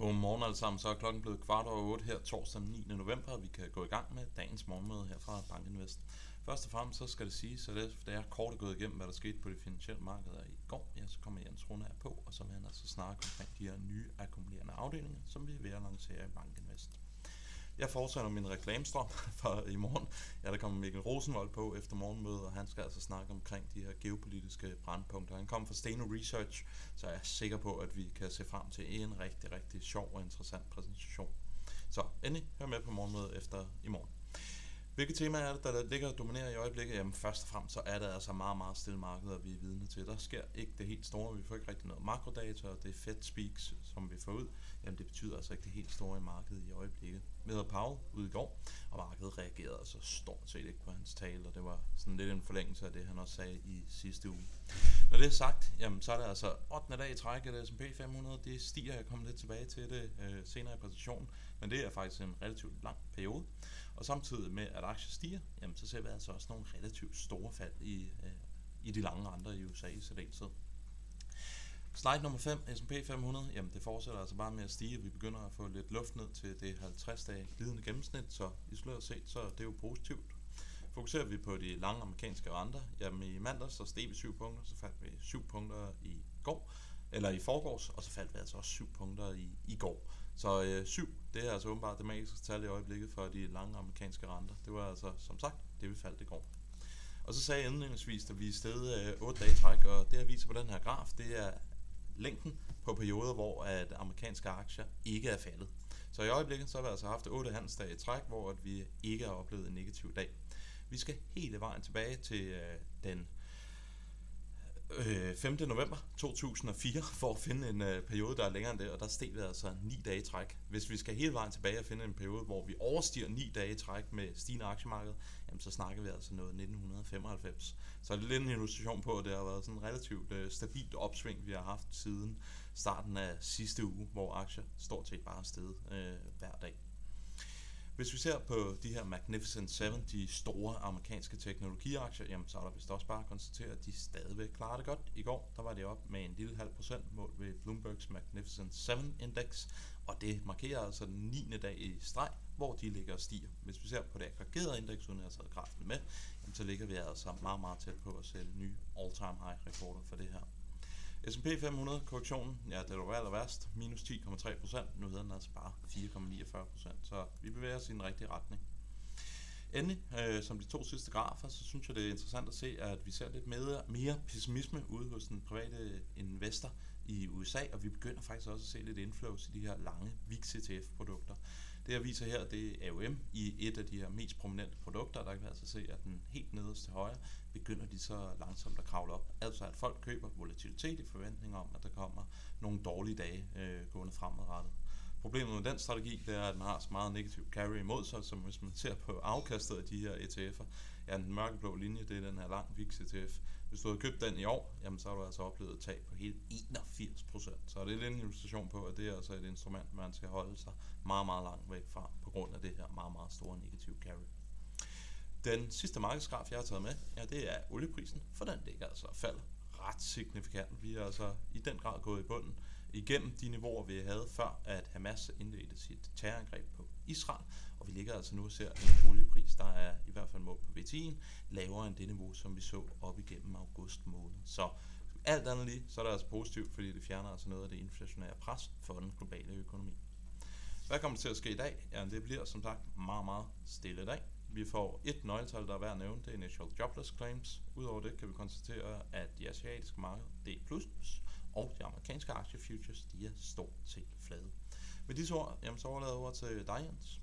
Godmorgen alle sammen. Så er klokken blevet kvart over 8 her torsdag den 9. november, og vi kan gå i gang med dagens morgenmøde her fra Bankinvest. Først og fremmest så skal det sige, så det, det er kort gået igennem, hvad der skete på de finansielle markeder i går. Ja, så kommer Jens Rune på, og så vil han altså snakke omkring de her nye akkumulerende afdelinger, som vi er ved at lancere i Bankinvest. Jeg fortsætter min reklamestrøm for i morgen. Ja, der kommer Mikkel Rosenvold på efter morgenmødet, og han skal altså snakke omkring de her geopolitiske brandpunkter. Han kommer fra Steno Research, så jeg er sikker på, at vi kan se frem til en rigtig, rigtig sjov og interessant præsentation. Så endelig, hør med på morgenmødet efter i morgen. Hvilke temaer er det, der ligger og dominerer i øjeblikket? Jamen først og fremmest så er det altså meget, meget stille markeder, vi er vidne til. Der sker ikke det helt store. Vi får ikke rigtig noget makrodata, og det Fed Speaks, som vi får ud, jamen det betyder altså ikke det helt store i markedet i øjeblikket. Vi havde Powell ude i går, og markedet reagerede altså stort set ikke på hans tale, og det var sådan lidt en forlængelse af det, han også sagde i sidste uge. Når det er sagt, jamen så er det altså 8. dag i træk, at S&P 500 det stiger. Jeg kommer lidt tilbage til det øh, senere i præsentationen, men det er faktisk en relativt lang periode. Og samtidig med, at aktier stiger, jamen, så ser vi altså også nogle relativt store fald i, øh, i de lange renter i USA i særdeleshed. Slide nummer 5, S&P 500, jamen det fortsætter altså bare med at stige. Vi begynder at få lidt luft ned til det 50-dage glidende gennemsnit, så isoleret set, så det er jo positivt. Fokuserer vi på de lange amerikanske renter, jamen i mandag så steg vi 7 punkter, så faldt vi 7 punkter i går, eller i forgårs, og så faldt vi altså også syv punkter i, i går. Så øh, syv, det er altså åbenbart det magiske tal i øjeblikket for de lange amerikanske renter. Det var altså, som sagt, det vi faldt i går. Og så sagde jeg indledningsvis, at vi er stedet øh, 8 dage træk, og det jeg viser på den her graf, det er længden på perioder, hvor at amerikanske aktier ikke er faldet. Så i øjeblikket så har vi altså haft 8 handelsdage i træk, hvor at vi ikke har oplevet en negativ dag. Vi skal hele vejen tilbage til øh, den øh, 5. november 2004 for at finde en øh, periode, der er længere end det, og der steg vi altså 9 dage i træk. Hvis vi skal hele vejen tilbage og finde en periode, hvor vi overstiger 9 dage i træk med stigende aktiemarked, jamen så snakker vi altså noget 1995. Så det er lidt en illustration på, at det har været sådan en relativt øh, stabilt opsving, vi har haft siden starten af sidste uge, hvor aktier stort set bare er steget øh, hver dag. Hvis vi ser på de her Magnificent 7, de store amerikanske teknologiaktier, jamen så er der vist også bare at konstatere, at de stadigvæk klarer det godt. I går der var det op med en lille halv procent mål ved Bloombergs Magnificent 7 Index, og det markerer altså den 9. dag i streg, hvor de ligger og stiger. Hvis vi ser på det aggregerede indeks, uden jeg har taget kraften med, jamen så ligger vi altså meget, meget tæt på at sætte nye all-time high rekorder for det her. S&P 500 korrektionen, ja, det var aller værst, minus 10,3 procent. Nu hedder den altså bare 4,49 procent, så vi bevæger os i den rigtige retning. Endelig, øh, som de to sidste grafer, så synes jeg, det er interessant at se, at vi ser lidt mere, mere pessimisme ude hos den private investor i USA, og vi begynder faktisk også at se lidt inflows i de her lange VIX ETF-produkter. Det jeg viser her, det er AOM i et af de her mest prominente produkter. Der kan vi altså se, at den helt nederst til højre begynder de så langsomt at kravle op. Altså at folk køber volatilitet i forventning om, at der kommer nogle dårlige dage øh, gående fremadrettet. Problemet med den strategi, det er, at man har så meget negativ carry imod sig, som hvis man ser på afkastet af de her ETF'er, ja, den mørkeblå linje, det er den her lang VIX ETF. Hvis du havde købt den i år, jamen så har du altså oplevet et tab på hele 81% Så det er en illustration på, at det er altså et instrument, man skal holde sig meget, meget langt væk fra, på grund af det her meget, meget store negative carry. Den sidste markedsgraf, jeg har taget med, ja, det er olieprisen, for den ligger altså falder ret signifikant. Vi er altså i den grad gået i bunden igennem de niveauer, vi havde før, at Hamas indledte sit terrorangreb på Israel, og vi ligger altså nu og ser en oliepris, der er i hvert fald målt på VTI'en, lavere end det niveau, som vi så op igennem august måned. Så alt andet lige, så er det altså positivt, fordi det fjerner altså noget af det inflationære pres for den globale økonomi. Hvad kommer der til at ske i dag? Ja, det bliver som sagt meget, meget stille i dag. Vi får et nøgletal, der er værd at nævne, det er Initial Jobless Claims. Udover det kan vi konstatere, at de asiatiske marked, det er plus, og de amerikanske aktiefutures, de er stort set flade. Med disse ord, jamen, så overlader jeg over til dig, Jens.